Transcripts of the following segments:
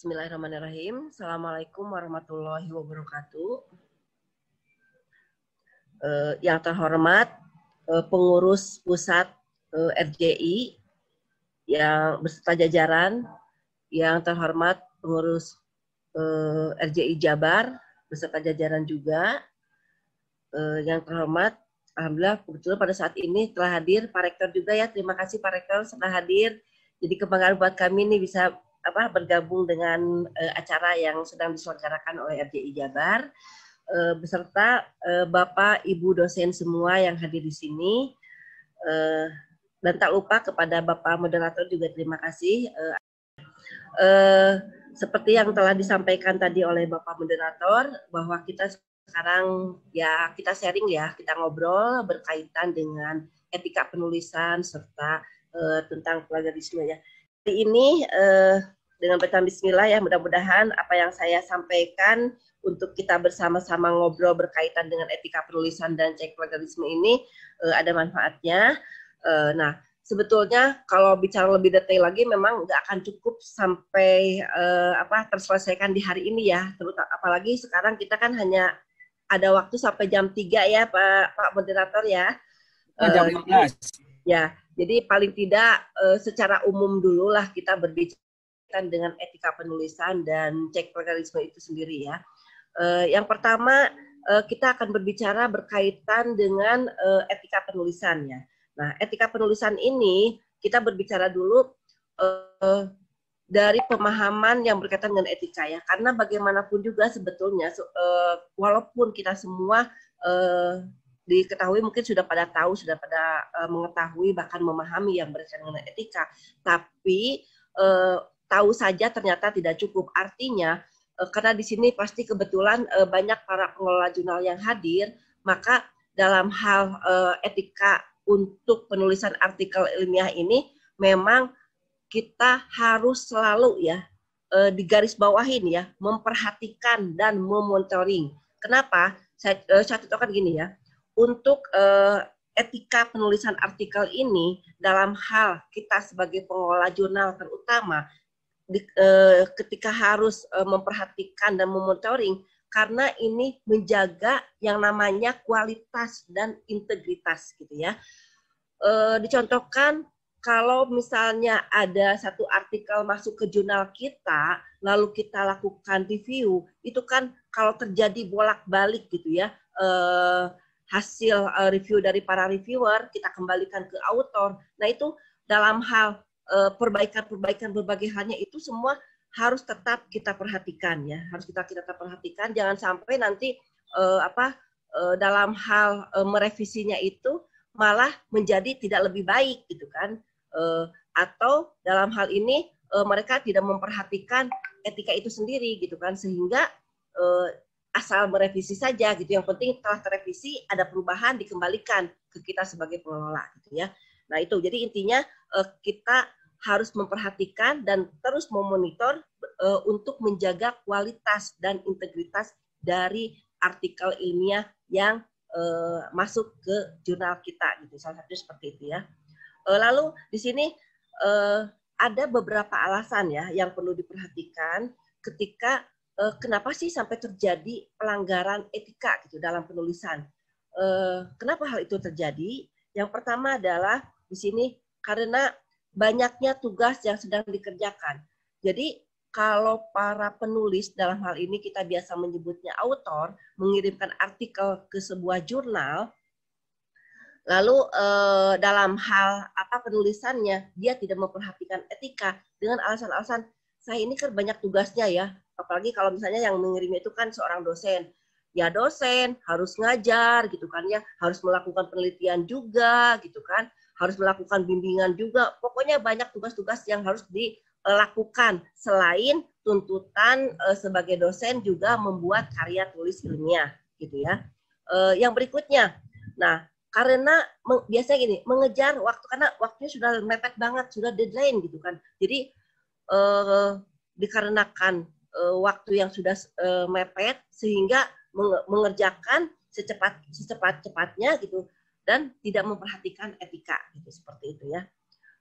Bismillahirrahmanirrahim. Assalamualaikum warahmatullahi wabarakatuh. Uh, yang terhormat uh, pengurus pusat uh, RJI yang beserta jajaran, yang terhormat pengurus uh, RJI Jabar beserta jajaran juga, uh, yang terhormat Alhamdulillah kebetulan pada saat ini telah hadir Pak Rektor juga ya. Terima kasih Pak Rektor sudah hadir. Jadi kebanggaan buat kami ini bisa apa bergabung dengan uh, acara yang sedang diselenggarakan oleh RJI Jabar. Uh, beserta uh, Bapak Ibu dosen semua yang hadir di sini. Uh, dan tak lupa kepada Bapak moderator juga terima kasih. Uh, uh, seperti yang telah disampaikan tadi oleh Bapak moderator bahwa kita sekarang ya kita sharing ya kita ngobrol berkaitan dengan etika penulisan serta uh, tentang plagiarisme ya Hari ini uh, dengan bacaan Bismillah ya mudah-mudahan apa yang saya sampaikan untuk kita bersama-sama ngobrol berkaitan dengan etika penulisan dan cek plagiarisme ini uh, ada manfaatnya. Uh, nah sebetulnya kalau bicara lebih detail lagi memang nggak akan cukup sampai uh, apa terselesaikan di hari ini ya terutama apalagi sekarang kita kan hanya ada waktu sampai jam 3 ya Pak Pak moderator ya. Uh, jam 14. Ya, jadi paling tidak uh, secara umum dulu lah kita berbicara dengan etika penulisan dan cek plagiarisme itu sendiri ya. Uh, yang pertama uh, kita akan berbicara berkaitan dengan etika penulisan ya. Nah, etika penulisan ini kita berbicara dulu dari pemahaman yang berkaitan dengan etika ya. Karena bagaimanapun juga sebetulnya uh, walaupun kita semua uh, diketahui mungkin sudah pada tahu, sudah pada uh, mengetahui bahkan memahami yang berkaitan dengan etika, tapi uh, tahu saja ternyata tidak cukup. Artinya uh, karena di sini pasti kebetulan uh, banyak para pengelola jurnal yang hadir, maka dalam hal uh, etika untuk penulisan artikel ilmiah ini memang kita harus selalu ya uh, di garis bawahin ya memperhatikan dan memonitoring. Kenapa? Saya, uh, saya contohkan gini ya untuk uh, etika penulisan artikel ini dalam hal kita sebagai pengelola jurnal terutama di, uh, ketika harus uh, memperhatikan dan memonitoring karena ini menjaga yang namanya kualitas dan integritas gitu ya. E, dicontohkan kalau misalnya ada satu artikel masuk ke jurnal kita, lalu kita lakukan review, itu kan kalau terjadi bolak-balik gitu ya, hasil uh, review dari para reviewer kita kembalikan ke autor. Nah itu dalam hal uh, perbaikan-perbaikan berbagai halnya itu semua harus tetap kita perhatikan ya, harus kita kita perhatikan. Jangan sampai nanti uh, apa uh, dalam hal uh, merevisinya itu malah menjadi tidak lebih baik gitu kan? Uh, atau dalam hal ini uh, mereka tidak memperhatikan etika itu sendiri gitu kan, sehingga uh, asal merevisi saja gitu. Yang penting telah terrevisi ada perubahan dikembalikan ke kita sebagai pengelola gitu ya. Nah itu jadi intinya uh, kita harus memperhatikan dan terus memonitor uh, untuk menjaga kualitas dan integritas dari artikel ilmiah yang uh, masuk ke jurnal kita gitu. Salah satunya seperti itu ya. Lalu di sini ada beberapa alasan ya yang perlu diperhatikan ketika uh, kenapa sih sampai terjadi pelanggaran etika gitu dalam penulisan? Uh, kenapa hal itu terjadi? Yang pertama adalah di sini karena banyaknya tugas yang sedang dikerjakan. Jadi kalau para penulis dalam hal ini kita biasa menyebutnya autor mengirimkan artikel ke sebuah jurnal, lalu eh, dalam hal apa penulisannya dia tidak memperhatikan etika dengan alasan-alasan saya ini kan banyak tugasnya ya. Apalagi kalau misalnya yang mengirimnya itu kan seorang dosen. Ya dosen harus ngajar gitu kan ya. Harus melakukan penelitian juga gitu kan. Harus melakukan bimbingan juga. Pokoknya banyak tugas-tugas yang harus dilakukan. Selain tuntutan uh, sebagai dosen juga membuat karya tulis ilmiah gitu ya. Uh, yang berikutnya. Nah karena biasanya gini mengejar waktu karena waktunya sudah mepet banget sudah deadline gitu kan. Jadi uh, dikarenakan uh, waktu yang sudah uh, mepet sehingga mengerjakan secepat secepat cepatnya gitu dan tidak memperhatikan etika gitu seperti itu ya.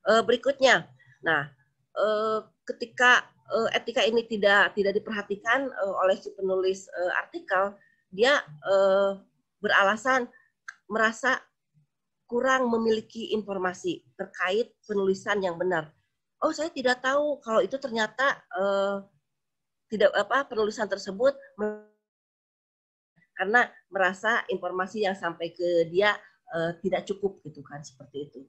Uh, berikutnya, nah uh, ketika uh, etika ini tidak tidak diperhatikan uh, oleh si penulis uh, artikel, dia uh, beralasan merasa kurang memiliki informasi terkait penulisan yang benar. Oh, saya tidak tahu kalau itu ternyata uh, tidak apa penulisan tersebut karena merasa informasi yang sampai ke dia uh, tidak cukup gitu kan seperti itu.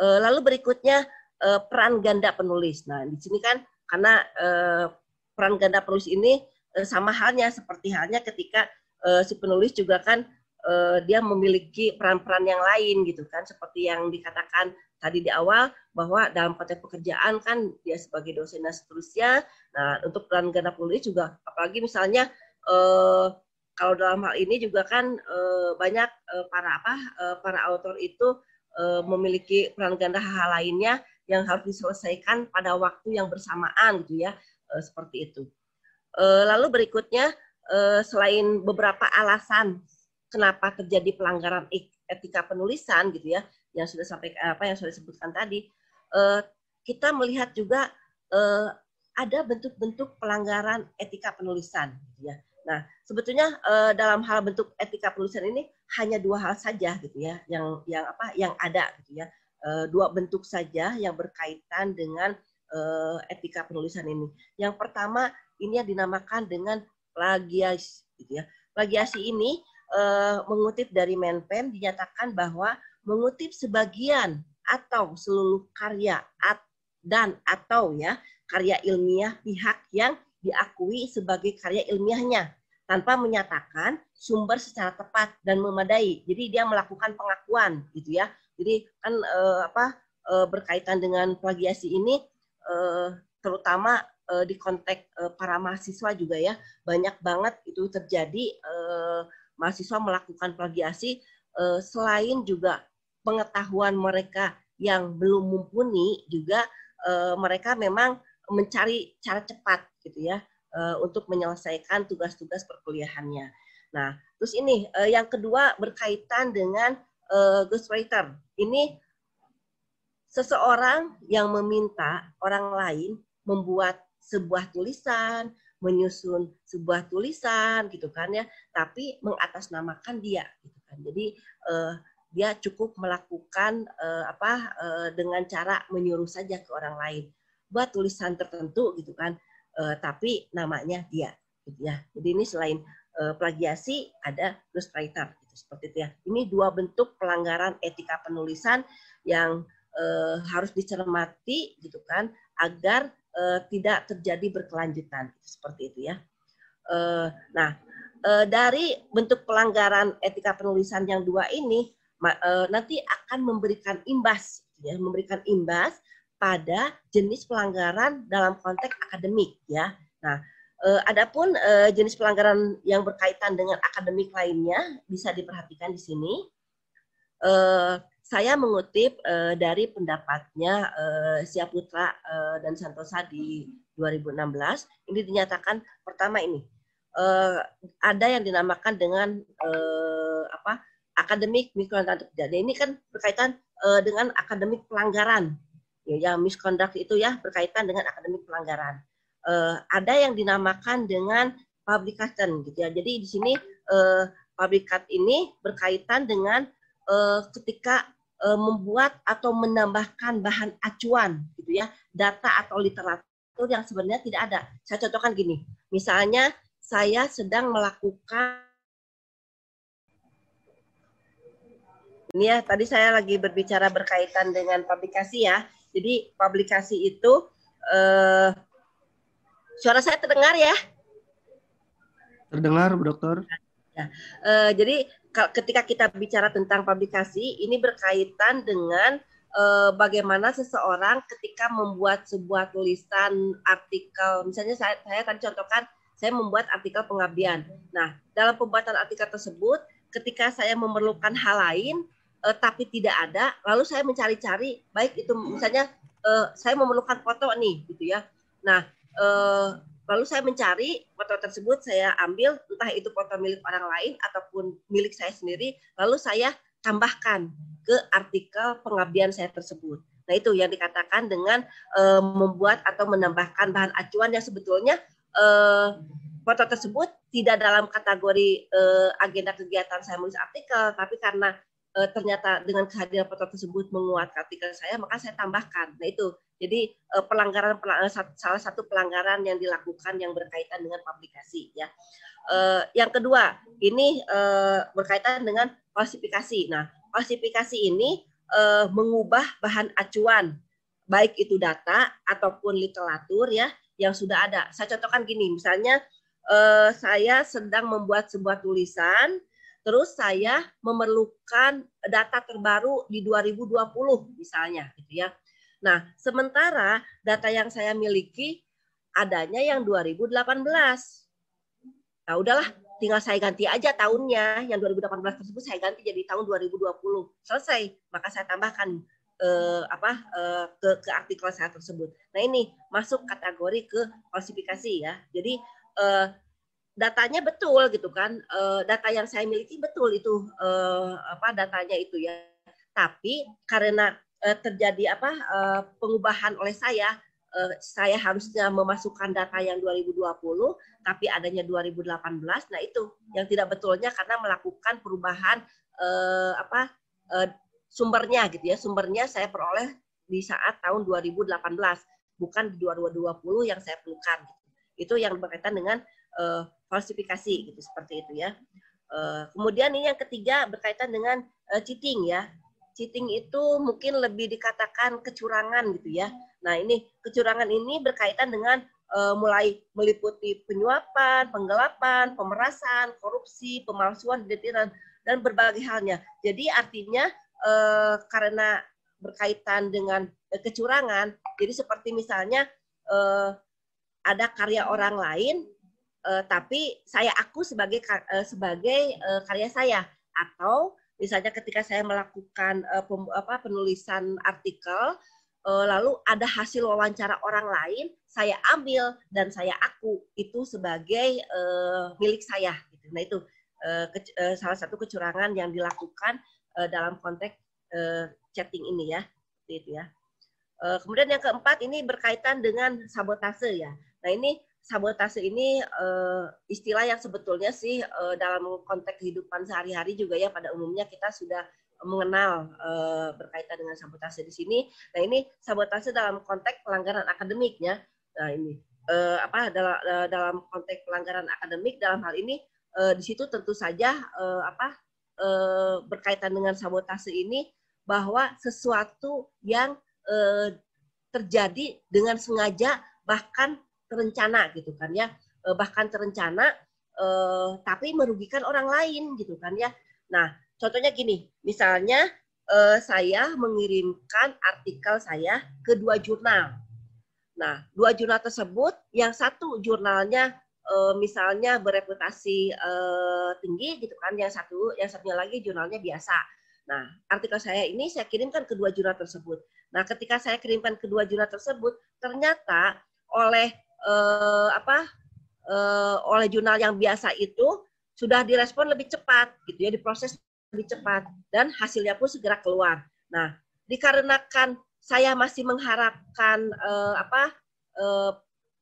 Uh, lalu berikutnya uh, peran ganda penulis. Nah, di sini kan karena uh, peran ganda penulis ini uh, sama halnya seperti halnya ketika uh, si penulis juga kan uh, dia memiliki peran-peran yang lain gitu kan seperti yang dikatakan tadi di awal bahwa dalam konteks pekerjaan kan dia sebagai dosen dan seterusnya. Nah untuk peran ganda penulis juga apalagi misalnya uh, kalau dalam hal ini juga kan uh, banyak para apa para autor itu memiliki peran ganda hal, hal lainnya yang harus diselesaikan pada waktu yang bersamaan gitu ya seperti itu. Lalu berikutnya selain beberapa alasan kenapa terjadi pelanggaran etika penulisan gitu ya yang sudah sampai apa yang sudah disebutkan tadi uh, kita melihat juga uh, ada bentuk-bentuk pelanggaran etika penulisan gitu ya. Nah sebetulnya uh, dalam hal bentuk etika penulisan ini hanya dua hal saja gitu ya yang yang apa yang ada gitu ya. Uh, dua bentuk saja yang berkaitan dengan uh, etika penulisan ini. Yang pertama ini yang dinamakan dengan plagiasi gitu ya. Plagiasi ini uh, mengutip dari Menpen dinyatakan bahwa mengutip sebagian atau seluruh karya at, dan atau ya karya ilmiah pihak yang diakui sebagai karya ilmiahnya tanpa menyatakan sumber secara tepat dan memadai. Jadi dia melakukan pengakuan gitu ya. Jadi kan eh, apa eh, berkaitan dengan plagiasi ini eh, terutama eh, di konteks eh, para mahasiswa juga ya banyak banget itu terjadi eh, mahasiswa melakukan plagiasi eh, selain juga pengetahuan mereka yang belum mumpuni juga eh, mereka memang mencari cara cepat gitu ya eh, untuk menyelesaikan tugas-tugas perkuliahannya. Nah, terus ini yang kedua berkaitan dengan ghostwriter. Ini seseorang yang meminta orang lain membuat sebuah tulisan, menyusun sebuah tulisan gitu kan ya, tapi mengatasnamakan dia gitu kan. Jadi uh, dia cukup melakukan uh, apa uh, dengan cara menyuruh saja ke orang lain buat tulisan tertentu gitu kan, uh, tapi namanya dia gitu ya. Jadi ini selain uh, plagiasi ada ghostwriter gitu seperti itu ya. Ini dua bentuk pelanggaran etika penulisan yang uh, harus dicermati gitu kan agar uh, tidak terjadi berkelanjutan seperti itu ya. Uh, nah uh, dari bentuk pelanggaran etika penulisan yang dua ini uh, nanti akan memberikan imbas, ya, memberikan imbas pada jenis pelanggaran dalam konteks akademik ya. Nah, uh, adapun uh, jenis pelanggaran yang berkaitan dengan akademik lainnya bisa diperhatikan di sini. Uh, saya mengutip uh, dari pendapatnya uh, Siaputra uh, dan Santosa di 2016. Ini dinyatakan pertama ini uh, ada yang dinamakan dengan uh, apa akademik misconduct. Jadi ini kan berkaitan uh, dengan akademik pelanggaran. Ya, yang misconduct itu ya berkaitan dengan akademik pelanggaran. Uh, ada yang dinamakan dengan publication gitu ya. Jadi di sini uh, publikat ini berkaitan dengan uh, ketika membuat atau menambahkan bahan acuan gitu ya, data atau literatur yang sebenarnya tidak ada. Saya contohkan gini, misalnya saya sedang melakukan ini ya tadi saya lagi berbicara berkaitan dengan publikasi ya. Jadi publikasi itu uh, suara saya terdengar ya? Terdengar, Bu Dokter. Ya. Uh, jadi ketika kita bicara tentang publikasi, ini berkaitan dengan uh, bagaimana seseorang ketika membuat sebuah tulisan artikel, misalnya saya, saya tadi contohkan, saya membuat artikel pengabdian. Nah, dalam pembuatan artikel tersebut, ketika saya memerlukan hal lain, uh, tapi tidak ada, lalu saya mencari-cari, baik itu misalnya uh, saya memerlukan foto nih, gitu ya. Nah, uh, Lalu saya mencari foto tersebut, saya ambil entah itu foto milik orang lain ataupun milik saya sendiri, lalu saya tambahkan ke artikel pengabdian saya tersebut. Nah itu yang dikatakan dengan uh, membuat atau menambahkan bahan acuan yang sebetulnya uh, foto tersebut tidak dalam kategori uh, agenda kegiatan saya menulis artikel, tapi karena uh, ternyata dengan kehadiran foto tersebut menguatkan artikel saya, maka saya tambahkan. Nah itu, jadi uh, pelanggaran, pelanggaran salah satu pelanggaran yang dilakukan yang berkaitan dengan publikasi ya. Uh, yang kedua, ini uh, berkaitan dengan klasifikasi. Nah, klasifikasi ini uh, mengubah bahan acuan, baik itu data ataupun literatur ya yang sudah ada. Saya contohkan gini, misalnya uh, saya sedang membuat sebuah tulisan, terus saya memerlukan data terbaru di 2020 misalnya, gitu ya. Nah, sementara data yang saya miliki adanya yang 2018. Nah, udahlah, tinggal saya ganti aja tahunnya. Yang 2018 tersebut saya ganti jadi tahun 2020 selesai. Maka saya tambahkan eh, apa eh, ke ke artikel saya tersebut. Nah ini masuk kategori ke klasifikasi ya. Jadi eh, datanya betul gitu kan. Eh, data yang saya miliki betul itu eh, apa datanya itu ya. Tapi karena eh, terjadi apa eh, pengubahan oleh saya uh, saya harusnya memasukkan data yang 2020 tapi adanya 2018 nah itu yang tidak betulnya karena melakukan perubahan uh, apa uh, sumbernya gitu ya. Sumbernya saya peroleh di saat tahun 2018 bukan di 2020 yang saya perlukan gitu. itu yang berkaitan dengan uh, falsifikasi gitu seperti itu ya uh, kemudian ini yang ketiga berkaitan dengan uh, cheating ya cheating itu mungkin lebih dikatakan kecurangan gitu ya. Nah, ini kecurangan ini berkaitan dengan uh, mulai meliputi penyuapan, penggelapan, pemerasan, korupsi, pemalsuan, identitas dan berbagai halnya. Jadi artinya uh, karena berkaitan dengan uh, kecurangan, jadi seperti misalnya uh, ada karya orang lain uh, tapi saya aku sebagai uh, sebagai uh, karya saya atau Misalnya ketika saya melakukan uh, pem, apa, penulisan artikel, uh, lalu ada hasil wawancara orang lain, saya ambil dan saya aku itu sebagai uh, milik saya. Gitu. Nah itu uh, ke, uh, salah satu kecurangan yang dilakukan uh, dalam konteks uh, chatting ini ya, itu ya. Uh, kemudian yang keempat ini berkaitan dengan sabotase ya. Nah ini sabotase ini uh, istilah yang sebetulnya sih uh, dalam konteks kehidupan sehari-hari juga ya pada umumnya kita sudah mengenal uh, berkaitan dengan sabotase di sini. Nah ini sabotase dalam konteks pelanggaran akademiknya. Nah ini uh, apa dalam dalam konteks pelanggaran akademik dalam hal ini uh, di situ tentu saja uh, apa uh, berkaitan dengan sabotase ini bahwa sesuatu yang uh, terjadi dengan sengaja bahkan terencana gitu kan ya. Eh, bahkan terencana eh, tapi merugikan orang lain gitu kan ya. Nah contohnya gini misalnya eh, saya mengirimkan artikel saya ke dua jurnal. Nah dua jurnal tersebut yang satu jurnalnya eh, misalnya bereputasi eh, tinggi gitu kan yang satu yang satunya lagi jurnalnya biasa. Nah, artikel saya ini saya kirimkan ke dua jurnal tersebut. Nah, ketika saya kirimkan ke dua jurnal tersebut, ternyata oleh uh, apa uh, oleh jurnal yang biasa itu sudah direspon lebih cepat gitu ya diproses lebih cepat dan hasilnya pun segera keluar. Nah, dikarenakan saya masih mengharapkan uh, apa uh,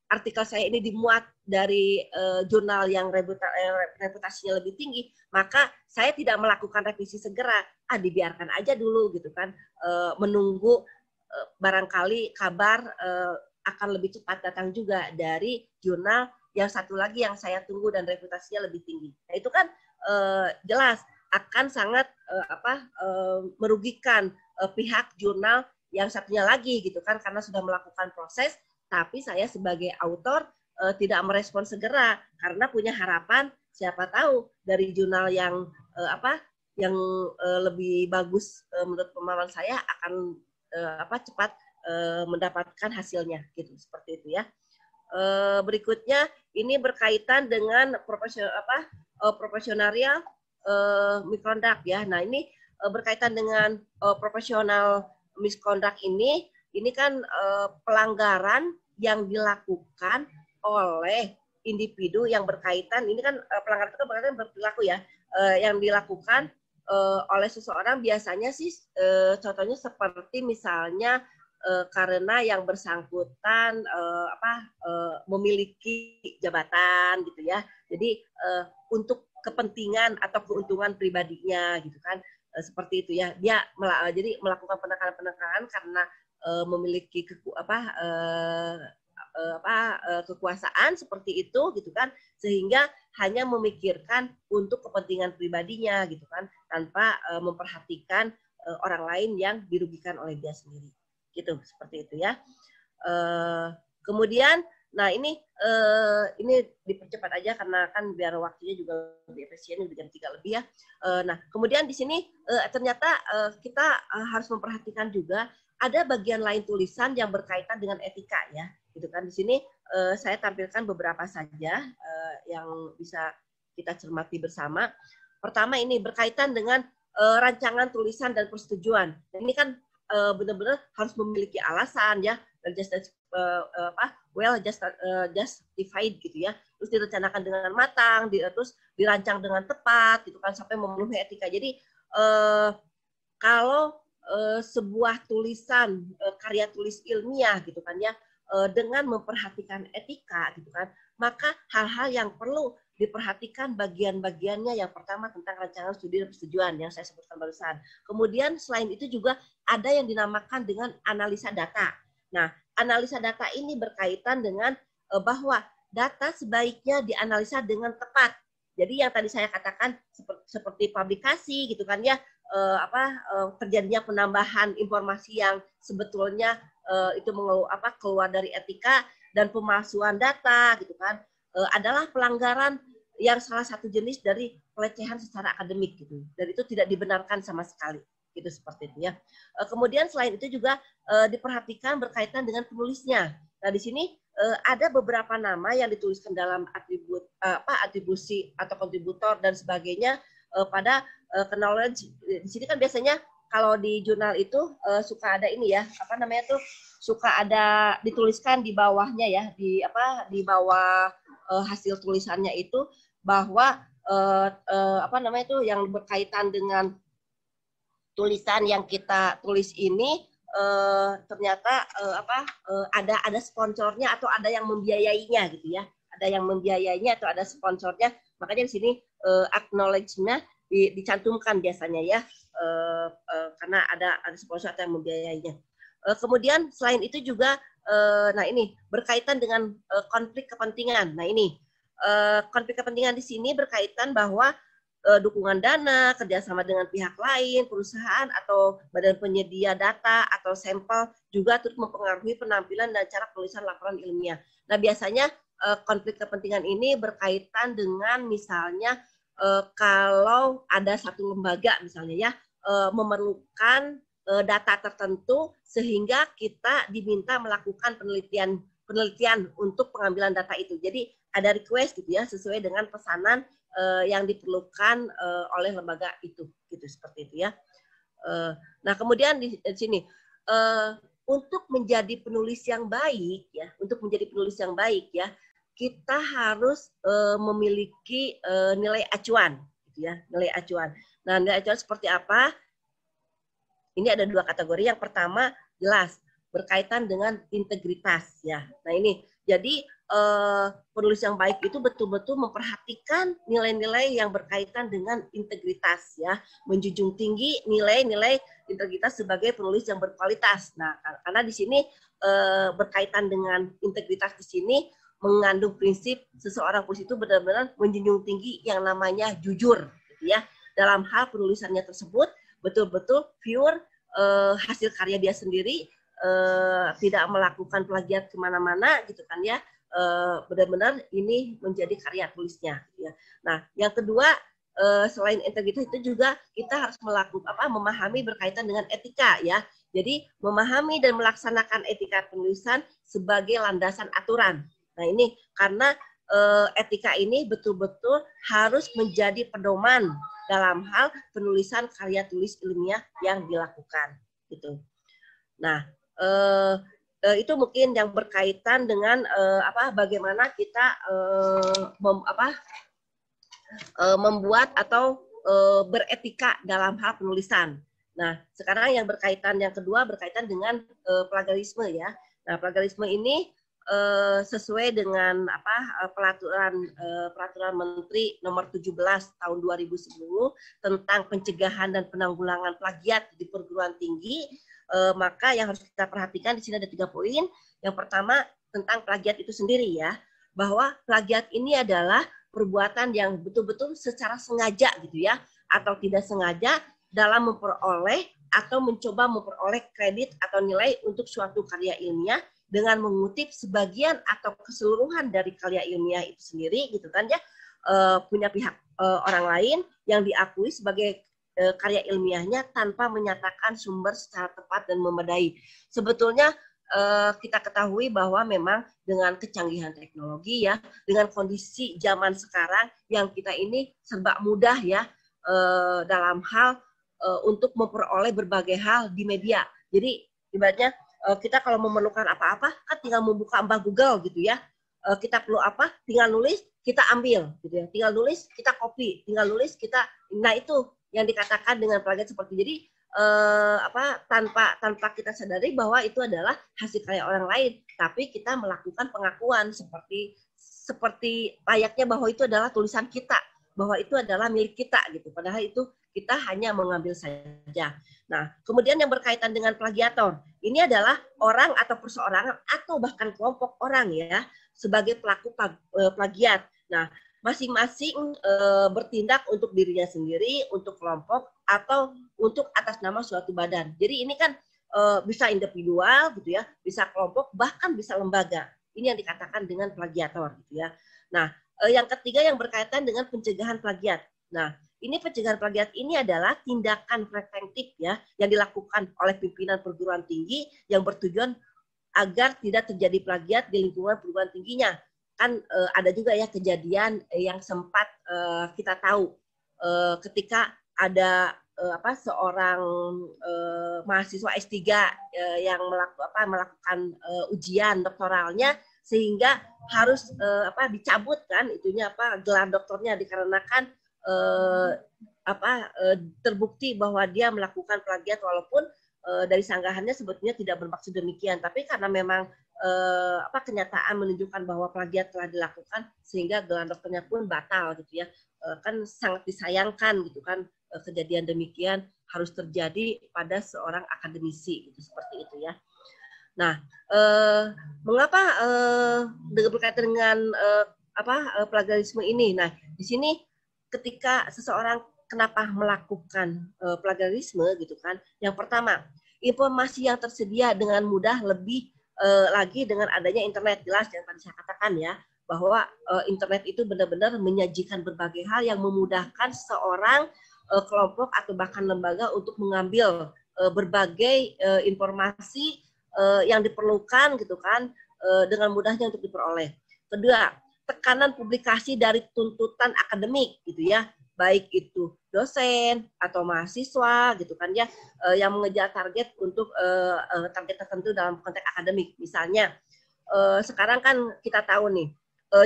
artikel saya ini dimuat dari uh, jurnal yang reputa, reputasinya lebih tinggi, maka saya tidak melakukan revisi segera. Ah, dibiarkan aja dulu gitu kan, uh, menunggu uh, barangkali kabar uh, akan lebih cepat datang juga dari jurnal yang satu lagi yang saya tunggu dan reputasinya lebih tinggi. Nah itu kan uh, jelas akan sangat uh, apa uh, merugikan uh, pihak jurnal yang satunya lagi gitu kan karena sudah melakukan proses tapi saya sebagai autor uh, tidak merespon segera karena punya harapan siapa tahu dari jurnal yang uh, apa yang uh, lebih bagus uh, menurut pemahaman saya akan uh, apa cepat uh, mendapatkan hasilnya gitu seperti itu ya. Uh, berikutnya ini berkaitan dengan profesional apa profesionarial uh, misconduct ya. Nah ini berkaitan dengan profesional misconduct ini ini kan pelanggaran yang dilakukan oleh individu yang berkaitan ini kan pelanggaran itu berkaitan berperilaku ya yang dilakukan oleh seseorang biasanya sih contohnya seperti misalnya uh, karena yang bersangkutan uh, apa uh, memiliki jabatan gitu ya. Jadi uh, untuk kepentingan atau keuntungan pribadinya gitu kan uh, seperti itu ya. Dia mel jadi melakukan penekanan-penekanan karena uh, memiliki keku apa uh, apa kekuasaan seperti itu gitu kan sehingga hanya memikirkan untuk kepentingan pribadinya gitu kan tanpa memperhatikan orang lain yang dirugikan oleh dia sendiri gitu seperti itu ya. Uh, kemudian nah ini uh, ini dipercepat aja karena kan biar waktunya juga lebih efisien lebih jam tiga lebih ya. Uh, nah kemudian di sini ternyata kita harus memperhatikan juga ada bagian lain tulisan yang berkaitan dengan etika ya. Gitu kan di sini saya tampilkan beberapa saja yang bisa kita cermati bersama. Pertama ini berkaitan dengan rancangan tulisan dan persetujuan. Ini kan uh, benar-benar harus memiliki alasan ya. Just uh, apa well just uh, justified gitu ya. Terus direncanakan dengan matang di, terus dirancang dengan tepat gitu kan sampai memenuhi etika. Jadi uh, kalau uh, sebuah tulisan uh, karya tulis ilmiah gitu kan ya uh, dengan memperhatikan etika gitu kan maka hal-hal yang perlu diperhatikan bagian-bagiannya yang pertama tentang rancangan studi dan persetujuan yang saya sebutkan barusan. Kemudian selain itu juga ada yang dinamakan dengan analisa data. Nah, analisa data ini berkaitan dengan uh, bahwa data sebaiknya dianalisa dengan tepat. Jadi yang tadi saya katakan seperti, publikasi gitu kan ya uh, apa uh, terjadinya penambahan informasi yang sebetulnya itu mengelu, apa keluar dari etika dan pemalsuan data gitu kan adalah pelanggaran yang salah satu jenis dari pelecehan secara akademik gitu. Dan itu tidak dibenarkan sama sekali gitu seperti itu ya. Uh, kemudian selain itu juga uh, diperhatikan berkaitan dengan penulisnya. Nah di sini uh, ada beberapa nama yang dituliskan dalam atribut apa atribusi atau kontributor dan sebagainya pada knowledge di sini kan biasanya kalau di jurnal itu suka ada ini ya apa namanya tuh suka ada dituliskan di bawahnya ya di apa di bawah hasil tulisannya itu bahwa uh, uh, apa namanya itu yang berkaitan dengan tulisan yang kita tulis ini uh, ternyata uh, apa uh, ada ada sponsornya atau ada yang membiayainya gitu ya. Ada yang membiayainya atau ada sponsornya. Makanya di sini uh, acknowledge-nya di, dicantumkan biasanya ya uh, uh, karena ada ada sponsor atau yang membiayainya. Uh, kemudian selain itu juga uh, nah ini berkaitan dengan uh, konflik kepentingan. Nah ini Eh, konflik kepentingan di sini berkaitan bahwa uh, dukungan dana, kerjasama dengan pihak lain, perusahaan atau badan penyedia data atau sampel juga turut mempengaruhi penampilan dan cara penulisan laporan ilmiah. Nah biasanya uh, konflik kepentingan ini berkaitan dengan misalnya uh, kalau ada satu lembaga misalnya ya uh, memerlukan data tertentu sehingga kita diminta melakukan penelitian penelitian untuk pengambilan data itu. Jadi ada request gitu ya sesuai dengan pesanan uh, yang diperlukan uh, oleh lembaga itu gitu seperti itu ya. Uh, nah kemudian di, di sini uh, untuk menjadi penulis yang baik ya, untuk menjadi penulis yang baik ya, kita harus uh, memiliki uh, nilai acuan gitu ya, nilai acuan. Nah, nilai acuan seperti apa? Ini ada dua kategori. Yang pertama jelas berkaitan dengan integritas ya. Nah, ini jadi uh, penulis yang baik itu betul-betul memperhatikan nilai-nilai yang berkaitan dengan integritas ya, menjunjung tinggi nilai-nilai integritas sebagai penulis yang berkualitas. Nah, karena di sini uh, berkaitan dengan integritas di sini mengandung prinsip seseorang penulis itu benar-benar menjunjung tinggi yang namanya jujur, gitu ya. Dalam hal penulisannya tersebut betul-betul pure uh, hasil karya dia sendiri, uh, tidak melakukan plagiat ke mana-mana, gitu kan ya uh, benar-benar ini menjadi karya tulisnya. Ya. Nah, yang kedua uh, selain integritas itu juga kita harus melakukan apa memahami berkaitan dengan etika ya. Jadi memahami dan melaksanakan etika penulisan sebagai landasan aturan. Nah ini karena uh, etika ini betul-betul harus menjadi pedoman dalam hal penulisan karya tulis ilmiah yang dilakukan gitu. Nah, uh, itu mungkin yang berkaitan dengan uh, apa bagaimana kita uh, mem, apa membuat atau beretika dalam hal penulisan. Nah, sekarang yang berkaitan yang kedua berkaitan dengan plagiarisme ya. Nah, plagiarisme ini sesuai dengan apa peraturan peraturan Menteri nomor 17 tahun 2010 tentang pencegahan dan penanggulangan plagiat di perguruan tinggi, uh, maka yang harus kita perhatikan di sini ada tiga poin. Yang pertama tentang plagiat itu sendiri ya, bahwa plagiat ini adalah perbuatan yang betul-betul secara sengaja gitu ya atau tidak sengaja dalam memperoleh atau mencoba memperoleh kredit atau nilai untuk suatu karya ilmiah dengan mengutip sebagian atau keseluruhan dari karya ilmiah itu sendiri gitu kan ya uh, punya pihak uh, orang lain yang diakui sebagai uh, karya ilmiahnya tanpa menyatakan sumber secara tepat dan memadai. Sebetulnya uh, kita ketahui bahwa memang dengan kecanggihan teknologi ya, dengan kondisi zaman sekarang yang kita ini serba mudah ya uh, dalam hal uh, untuk memperoleh berbagai hal di media. Jadi ibaratnya uh, kita kalau memerlukan apa-apa kan tinggal membuka mbah Google gitu ya. Uh, kita perlu apa? Tinggal nulis, kita ambil gitu ya. Tinggal nulis, kita copy. Tinggal nulis, kita nah itu yang dikatakan dengan plagiat seperti jadi uh, apa tanpa tanpa kita sadari bahwa itu adalah hasil karya orang lain, tapi kita melakukan pengakuan seperti seperti layaknya bahwa itu adalah tulisan kita, bahwa itu adalah milik kita gitu. Padahal itu kita hanya mengambil saja. Nah, kemudian yang berkaitan dengan plagiator, ini adalah orang atau perseorangan atau bahkan kelompok orang ya sebagai pelaku e, plagiat. Nah, masing-masing e, bertindak untuk dirinya sendiri, untuk kelompok atau untuk atas nama suatu badan. Jadi ini kan e, bisa individual gitu ya, bisa kelompok bahkan bisa lembaga. Ini yang dikatakan dengan plagiator gitu ya. Nah, e, yang ketiga yang berkaitan dengan pencegahan plagiat. Nah, ini pencegahan plagiat ini adalah tindakan preventif ya yang dilakukan oleh pimpinan perguruan tinggi yang bertujuan agar tidak terjadi plagiat di lingkungan perguruan tingginya. Kan e, ada juga ya kejadian yang sempat e, kita tahu e, ketika ada e, apa seorang e, mahasiswa S3 e, yang melaku, apa, melakukan e, ujian doktoralnya sehingga harus e, apa dicabut kan itunya apa gelar doktornya dikarenakan eh, apa eh, terbukti bahwa dia melakukan plagiat walaupun eh, dari sanggahannya sebetulnya tidak bermaksud demikian. Tapi karena memang eh, apa kenyataan menunjukkan bahwa plagiat telah dilakukan sehingga gelar dokternya pun batal gitu ya. Eh, kan sangat disayangkan gitu kan eh, kejadian demikian harus terjadi pada seorang akademisi gitu seperti itu ya. Nah eh, mengapa eh, berkaitan dengan eh, apa eh, plagiarisme ini? Nah di sini ketika seseorang kenapa melakukan uh, plagiarisme gitu kan. Yang pertama, informasi yang tersedia dengan mudah lebih uh, lagi dengan adanya internet jelas yang tadi saya katakan ya bahwa uh, internet itu benar-benar menyajikan berbagai hal yang memudahkan seorang uh, kelompok atau bahkan lembaga untuk mengambil uh, berbagai uh, informasi uh, yang diperlukan gitu kan uh, dengan mudahnya untuk diperoleh. Kedua, tekanan publikasi dari tuntutan akademik gitu ya baik itu dosen atau mahasiswa gitu kan ya uh, yang mengejar target untuk uh, uh, target tertentu dalam konteks akademik. Misalnya sekarang kan kita tahu nih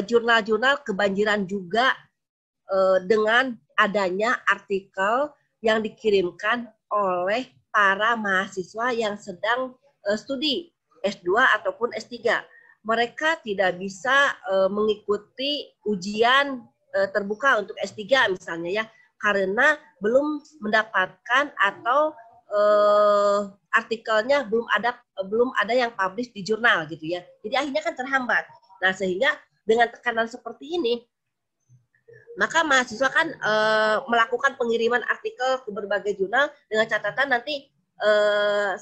jurnal-jurnal kebanjiran juga dengan adanya artikel yang dikirimkan oleh para mahasiswa yang sedang studi S2 ataupun S3 mereka tidak bisa mengikuti ujian terbuka untuk S3 misalnya ya karena belum mendapatkan atau uh, artikelnya belum ada belum ada yang publish di jurnal gitu ya. Jadi akhirnya kan terhambat. Nah, sehingga dengan tekanan seperti ini maka mahasiswa kan e, melakukan pengiriman artikel ke berbagai jurnal dengan catatan nanti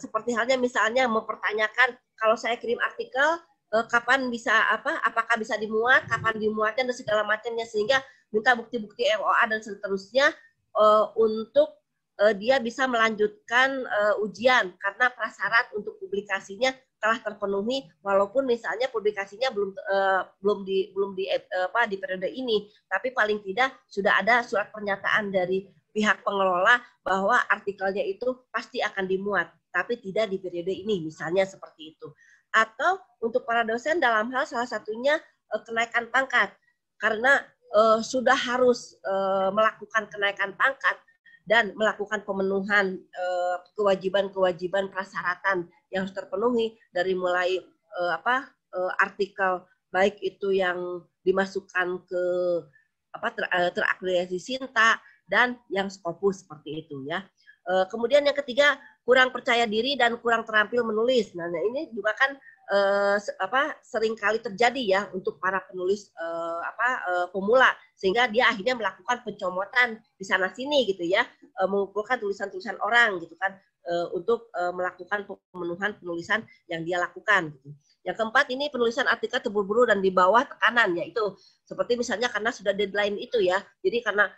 seperti halnya misalnya mempertanyakan kalau saya kirim artikel kapan bisa apa apakah bisa dimuat kapan dimuatnya dan segala macamnya sehingga minta bukti-bukti ROA dan seterusnya uh, untuk uh, dia bisa melanjutkan uh, ujian karena prasyarat untuk publikasinya telah terpenuhi walaupun misalnya publikasinya belum uh, belum di belum di uh, apa di periode ini. Tapi paling tidak sudah ada surat pernyataan dari pihak pengelola bahwa artikelnya itu pasti akan dimuat tapi tidak di periode ini misalnya seperti itu atau untuk para dosen dalam hal salah satunya uh, kenaikan pangkat karena uh, sudah harus uh, melakukan kenaikan pangkat dan melakukan pemenuhan eh, kewajiban-kewajiban persyaratan yang harus terpenuhi dari mulai uh, apa uh, artikel baik itu yang dimasukkan ke apa ter, uh, terakreditasi Sinta dan yang Scopus seperti itu ya. Uh, kemudian yang ketiga kurang percaya diri dan kurang terampil menulis. Nah, nah ini juga kan uh, apa sering kali terjadi ya untuk para penulis uh, apa uh, pemula sehingga dia akhirnya melakukan pencomotan di sana sini gitu ya uh, mengumpulkan tulisan-tulisan orang gitu kan uh, untuk uh, melakukan pemenuhan penulisan yang dia lakukan. Gitu. Yang keempat ini penulisan artikel terburu-buru dan di bawah tekanan yaitu seperti misalnya karena sudah deadline itu ya. Jadi karena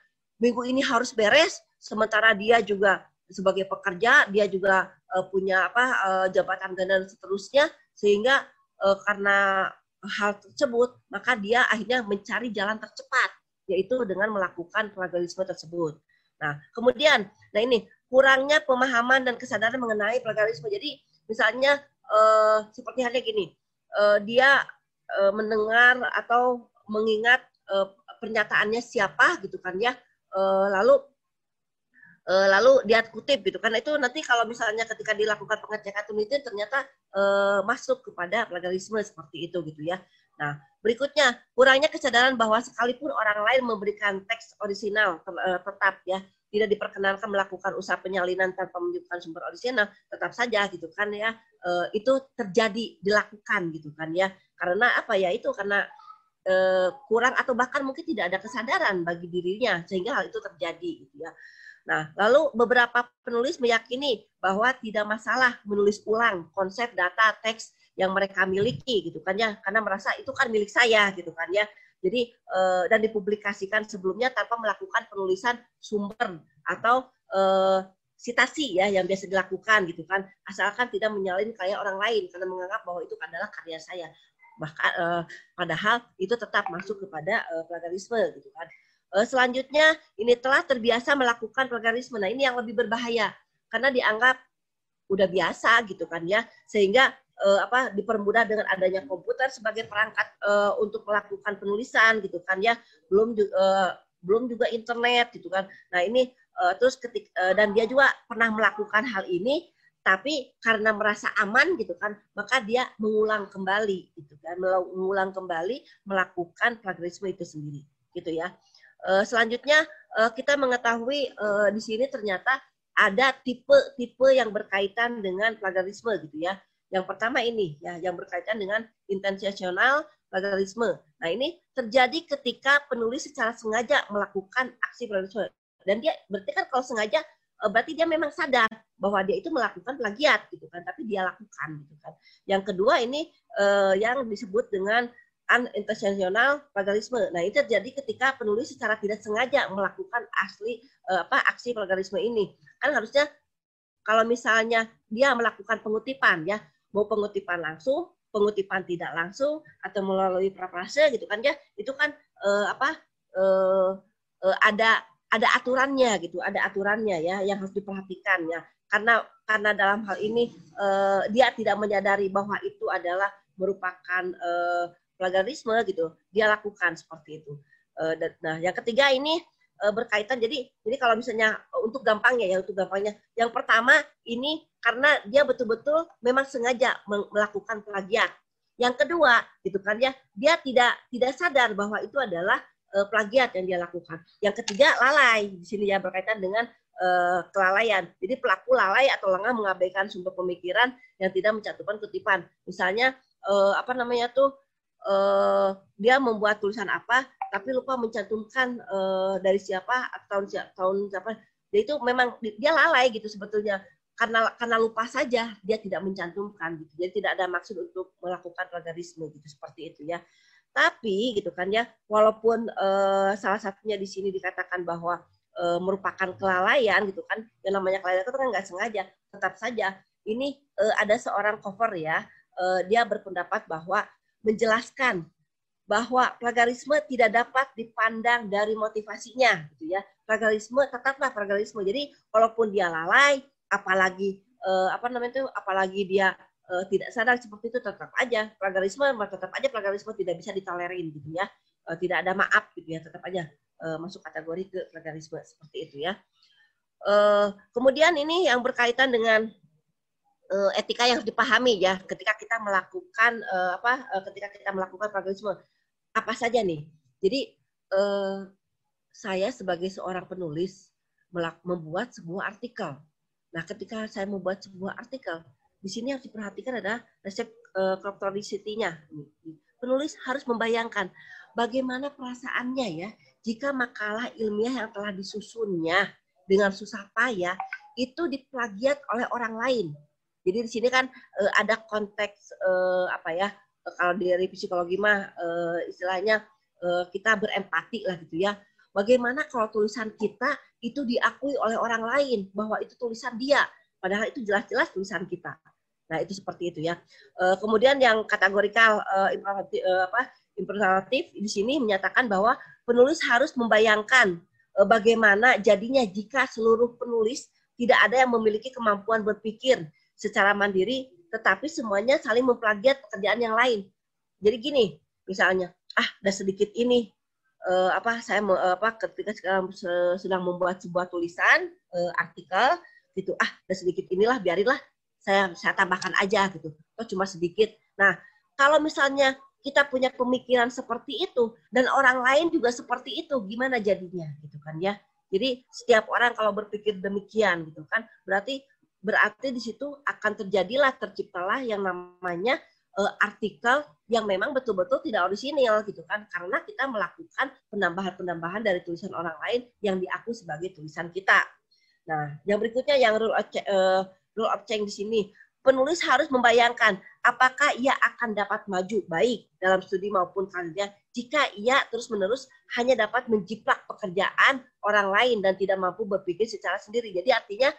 minggu ini harus beres, sementara dia juga sebagai pekerja dia juga uh, punya apa uh, jabatan dan seterusnya sehingga uh, karena hal tersebut maka dia akhirnya mencari jalan tercepat yaitu dengan melakukan plagiarisme tersebut. Nah, kemudian nah ini kurangnya pemahaman dan kesadaran mengenai plagiarisme. Jadi misalnya uh, seperti halnya gini, uh, dia uh, mendengar atau mengingat pernyataannya siapa gitu kan ya, lalu uh, lalu dia kutip gitu kan itu nanti kalau misalnya ketika dilakukan pengecekan penelitian ternyata uh, masuk kepada plagiarisme seperti itu gitu ya. Nah, berikutnya kurangnya kesadaran bahwa sekalipun orang lain memberikan teks orisinal tetap ya tidak diperkenankan melakukan usaha penyalinan tanpa menunjukkan sumber original, tetap saja gitu kan ya e, itu terjadi dilakukan gitu kan ya karena apa ya itu karena e, kurang atau bahkan mungkin tidak ada kesadaran bagi dirinya sehingga hal itu terjadi gitu ya. Nah, lalu beberapa penulis meyakini bahwa tidak masalah menulis ulang konsep data teks yang mereka miliki gitu kan ya. Karena merasa itu kan milik saya gitu kan ya. Jadi uh, dan dipublikasikan sebelumnya tanpa melakukan penulisan sumber atau uh, sitasi ya yang biasa dilakukan gitu kan. Asalkan tidak menyalin karya orang lain karena menganggap bahwa itu adalah karya saya. Bahkan uh, padahal itu tetap masuk kepada plagiarisme gitu kan selanjutnya ini telah terbiasa melakukan plagiarisme nah ini yang lebih berbahaya karena dianggap udah biasa gitu kan ya. Sehingga uh, apa dipermudah dengan adanya komputer sebagai perangkat uh, untuk melakukan penulisan gitu kan ya. Belum uh, belum juga internet gitu kan. Nah ini uh, terus ketik uh, dan dia juga pernah melakukan hal ini tapi karena merasa aman gitu kan maka dia mengulang kembali gitu kan mengulang kembali melakukan plagiarisme itu sendiri gitu ya uh, selanjutnya uh, kita mengetahui uh, di sini ternyata ada tipe-tipe yang berkaitan dengan plagiarisme gitu ya yang pertama ini ya yang berkaitan dengan intensional plagiarisme. Nah, ini terjadi ketika penulis secara sengaja melakukan aksi plagiarisme. Dan dia berarti kan kalau sengaja eh, berarti dia memang sadar bahwa dia itu melakukan plagiat gitu kan, tapi dia lakukan gitu kan. Yang kedua ini eh, yang disebut dengan unintentional plagiarisme. Nah, ini terjadi ketika penulis secara tidak sengaja melakukan asli eh, apa aksi plagiarisme ini. Kan harusnya kalau misalnya dia melakukan pengutipan ya, mau pengutipan langsung, pengutipan tidak langsung atau melalui praprase gitu kan ya, itu kan uh, apa uh, uh, ada ada aturannya gitu, ada aturannya ya yang harus diperhatikan ya. Karena karena dalam hal ini uh, dia tidak menyadari bahwa itu adalah merupakan uh, plagiarisme gitu, dia lakukan seperti itu. Uh, nah, yang ketiga ini berkaitan jadi jadi kalau misalnya untuk gampangnya ya untuk gampangnya yang pertama ini karena dia betul-betul memang sengaja melakukan plagiat. Yang kedua, gitu kan ya, dia tidak tidak sadar bahwa itu adalah uh, plagiat yang dia lakukan. Yang ketiga, lalai. Di sini ya berkaitan dengan kelalaian. Jadi pelaku lalai atau lengah mengabaikan sumber pemikiran yang tidak mencantumkan kutipan. Misalnya apa namanya tuh uh, dia membuat tulisan apa tapi lupa mencantumkan uh, dari siapa tahun tahun siapa. Jadi itu memang dia lalai gitu sebetulnya karena karena lupa saja dia tidak mencantumkan gitu. Jadi tidak ada maksud untuk melakukan plagiarisme gitu seperti itu ya. Tapi gitu kan ya, walaupun uh, salah satunya di sini dikatakan bahwa uh, merupakan kelalaian gitu kan, yang namanya kelalaian itu kan nggak sengaja, tetap saja ini uh, ada seorang cover ya, uh, dia berpendapat bahwa menjelaskan bahwa plagiarisme tidak dapat dipandang dari motivasinya gitu ya. Plagiarisme tetaplah plagiarisme. Jadi walaupun dia lalai, apalagi uh, apa namanya itu apalagi dia uh, tidak sadar seperti itu tetap aja plagiarisme tetap aja plagiarisme tidak bisa ditolerin gitu ya uh, tidak ada maaf gitu ya tetap aja uh, masuk kategori ke plagiarisme seperti itu ya Uh, kemudian ini yang berkaitan dengan etika yang harus dipahami ya ketika kita melakukan uh, apa uh, ketika kita melakukan pragmatisme apa saja nih. Jadi uh, saya sebagai seorang penulis membuat sebuah artikel. Nah, ketika saya membuat sebuah artikel, di sini harus diperhatikan adalah resep uh, nya Penulis harus membayangkan bagaimana perasaannya ya jika makalah ilmiah yang telah disusunnya dengan susah payah itu diplagiat oleh orang lain. Jadi di sini kan uh, ada konteks uh, apa ya kalau dari psikologi mah uh, istilahnya uh, kita berempati lah gitu ya. Bagaimana kalau tulisan kita itu diakui oleh orang lain bahwa itu tulisan dia, padahal itu jelas-jelas tulisan kita. Nah itu seperti itu ya. Uh, kemudian yang kategorikal uh, informatif, uh, apa informatif di sini menyatakan bahwa penulis harus membayangkan Eh, bagaimana jadinya jika seluruh penulis tidak ada yang memiliki kemampuan berpikir secara mandiri, tetapi semuanya saling memplagiat pekerjaan yang lain. Jadi gini, misalnya, ah, ada sedikit ini, uh, apa saya uh, apa ketika sekarang sedang membuat sebuah tulisan uh, artikel gitu, ah, ada sedikit inilah, biarinlah saya saya tambahkan aja gitu, atau cuma sedikit. Nah, kalau misalnya kita punya pemikiran seperti itu dan orang lain juga seperti itu gimana jadinya gitu kan ya jadi setiap orang kalau berpikir demikian gitu kan berarti berarti di situ akan terjadilah terciptalah yang namanya uh, artikel yang memang betul-betul tidak orisinil gitu kan karena kita melakukan penambahan-penambahan dari tulisan orang lain yang diakui sebagai tulisan kita. Nah, yang berikutnya yang rule of, uh, rule of change di sini penulis harus membayangkan apakah ia akan dapat maju baik dalam studi maupun karirnya jika ia terus-menerus hanya dapat menjiplak pekerjaan orang lain dan tidak mampu berpikir secara sendiri. Jadi artinya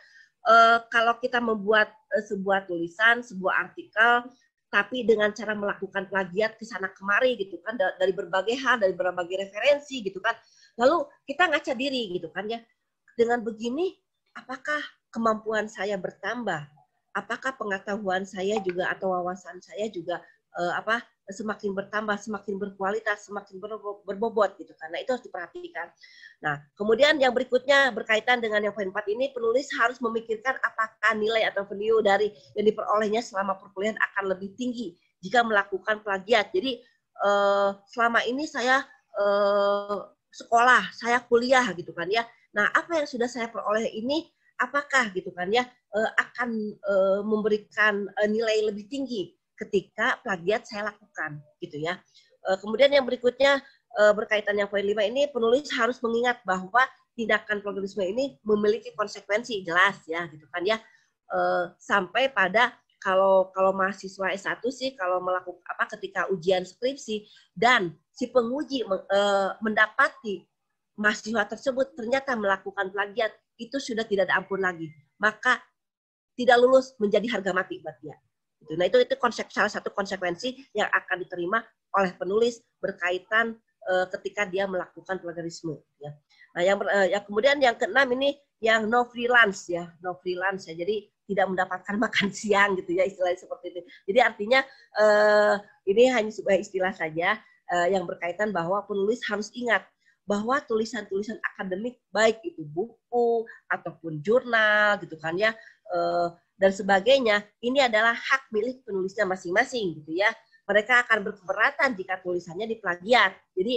eh, kalau kita membuat eh, sebuah tulisan, sebuah artikel, tapi dengan cara melakukan plagiat ke sana kemari gitu kan dari berbagai hal, dari berbagai referensi gitu kan. Lalu kita ngaca diri gitu kan ya. Dengan begini apakah kemampuan saya bertambah? apakah pengetahuan saya juga atau wawasan saya juga uh, apa semakin bertambah, semakin berkualitas, semakin berbobot gitu karena itu harus diperhatikan. Nah, kemudian yang berikutnya berkaitan dengan yang poin 4 ini penulis harus memikirkan apakah nilai atau value dari yang diperolehnya selama perkuliahan akan lebih tinggi jika melakukan plagiat. Jadi uh, selama ini saya uh, sekolah, saya kuliah gitu kan ya. Nah, apa yang sudah saya peroleh ini apakah gitu kan ya uh, akan uh, memberikan uh, nilai lebih tinggi ketika plagiat saya lakukan gitu ya. Uh, kemudian yang berikutnya uh, berkaitan yang poin 5 ini penulis harus mengingat bahwa tindakan plagiarisme ini memiliki konsekuensi jelas ya gitu kan ya. Uh, sampai pada kalau kalau mahasiswa S1 sih kalau melakukan apa ketika ujian skripsi dan si penguji mendapati mahasiswa tersebut ternyata melakukan plagiat itu sudah tidak ada ampun lagi. Maka tidak lulus menjadi harga mati buat dia. Gitu. Nah itu itu konsep salah satu konsekuensi yang akan diterima oleh penulis berkaitan uh, ketika dia melakukan plagiarisme. Ya. Nah yang, uh, yang kemudian yang keenam ini yang no freelance ya, no freelance ya. Jadi tidak mendapatkan makan siang gitu ya istilahnya seperti itu. Jadi artinya uh, ini hanya sebuah istilah saja uh, yang berkaitan bahwa penulis harus ingat bahwa tulisan-tulisan akademik baik itu buku ataupun jurnal gitu kan ya eh, dan sebagainya ini adalah hak milik penulisnya masing-masing gitu ya mereka akan berkeberatan jika tulisannya diplagiat jadi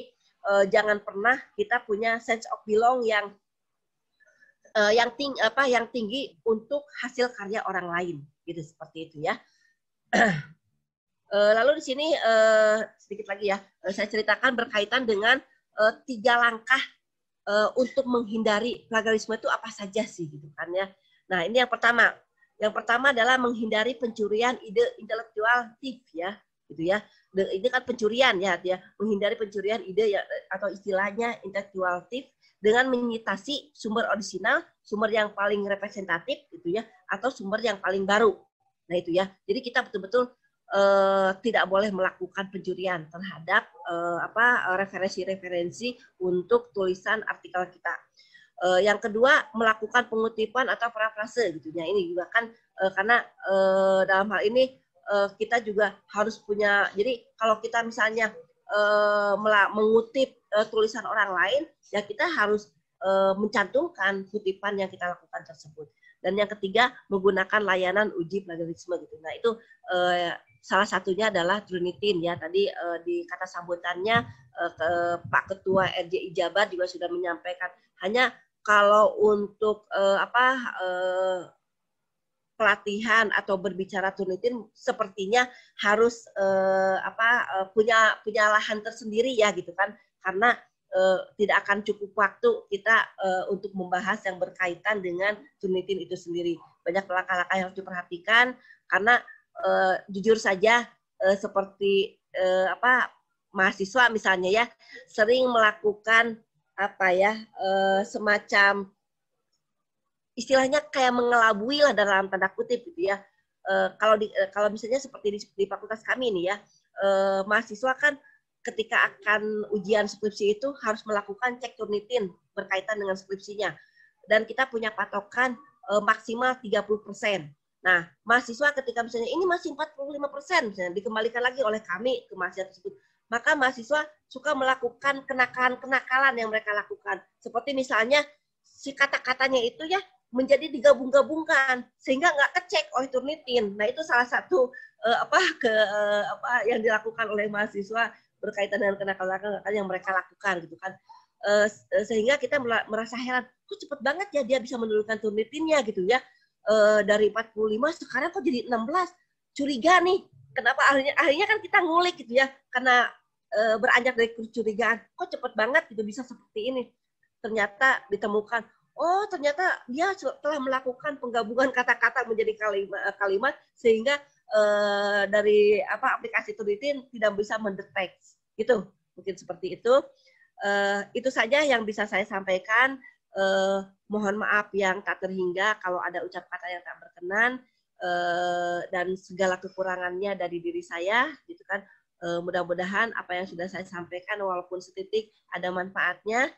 eh, jangan pernah kita punya sense of belong yang eh, yang tinggi apa yang tinggi untuk hasil karya orang lain gitu seperti itu ya lalu di sini sedikit lagi ya saya ceritakan berkaitan dengan tiga langkah untuk menghindari plagiarisme itu apa saja sih gitu kan ya. Nah, ini yang pertama. Yang pertama adalah menghindari pencurian ide intelektual thief ya, gitu ya. Ini kan pencurian ya, dia menghindari pencurian ide ya, atau istilahnya intelektual thief dengan menyitasi sumber orisinal, sumber yang paling representatif gitu ya, atau sumber yang paling baru. Nah, itu ya. Jadi kita betul-betul uh, tidak boleh melakukan pencurian terhadap uh, apa referensi-referensi untuk tulisan artikel kita. Uh, yang kedua melakukan pengutipan atau parafrase gitu ya. Ini juga kan uh, karena uh, dalam hal ini uh, kita juga harus punya jadi kalau kita misalnya uh, mengutip uh, tulisan orang lain ya kita harus uh, mencantumkan kutipan yang kita lakukan tersebut. Dan yang ketiga menggunakan layanan uji plagiarisme gitu. Nah itu uh, salah satunya adalah Trinitin ya tadi uh, di kata sambutannya uh, ke Pak Ketua RJI Jabar juga sudah menyampaikan hanya kalau untuk uh, apa uh, pelatihan atau berbicara Trinitin sepertinya harus uh, apa uh, punya punya lahan tersendiri ya gitu kan. Karena uh, tidak akan cukup waktu kita uh, untuk membahas yang berkaitan dengan Trinitin itu sendiri. Banyak langkah-langkah yang harus diperhatikan karena uh, jujur saja uh, seperti uh, apa mahasiswa misalnya ya sering melakukan apa ya uh, semacam istilahnya kayak mengelabui lah dalam tanda kutip gitu ya. Uh, kalau di uh, kalau misalnya seperti di, di fakultas kami ini ya uh, mahasiswa kan ketika akan ujian skripsi itu harus melakukan cek turnitin berkaitan dengan skripsinya. Dan kita punya patokan uh, maksimal 30 persen. Nah, mahasiswa ketika misalnya ini masih 45 persen, dikembalikan lagi oleh kami ke mahasiswa tersebut, maka mahasiswa suka melakukan kenakalan-kenakalan yang mereka lakukan. Seperti misalnya si kata-katanya itu ya menjadi digabung-gabungkan sehingga nggak kecek oleh Turnitin. Nah itu salah satu uh, apa ke uh, apa yang dilakukan oleh mahasiswa berkaitan dengan kenakalan-kenakalan yang mereka lakukan gitu kan. Uh, sehingga kita merasa heran, kok cepet banget ya dia bisa menurunkan Turnitinnya gitu ya uh, dari 45 sekarang kok jadi 16 curiga nih kenapa akhirnya akhirnya kan kita ngulik gitu ya karena uh, beranjak dari kecurigaan kok cepet banget gitu bisa seperti ini. Ternyata ditemukan oh ternyata dia telah melakukan penggabungan kata-kata menjadi kalimat, eh, kalimat sehingga uh, dari apa aplikasi Turitin tidak bisa mendeteksi gitu. Mungkin seperti itu. Uh, itu saja yang bisa saya sampaikan. Uh, mohon maaf yang tak terhingga kalau ada ucap kata yang tak berkenan uh, dan segala kekurangannya dari diri saya gitu kan. Uh, mudah-mudahan apa yang sudah saya sampaikan walaupun setitik ada manfaatnya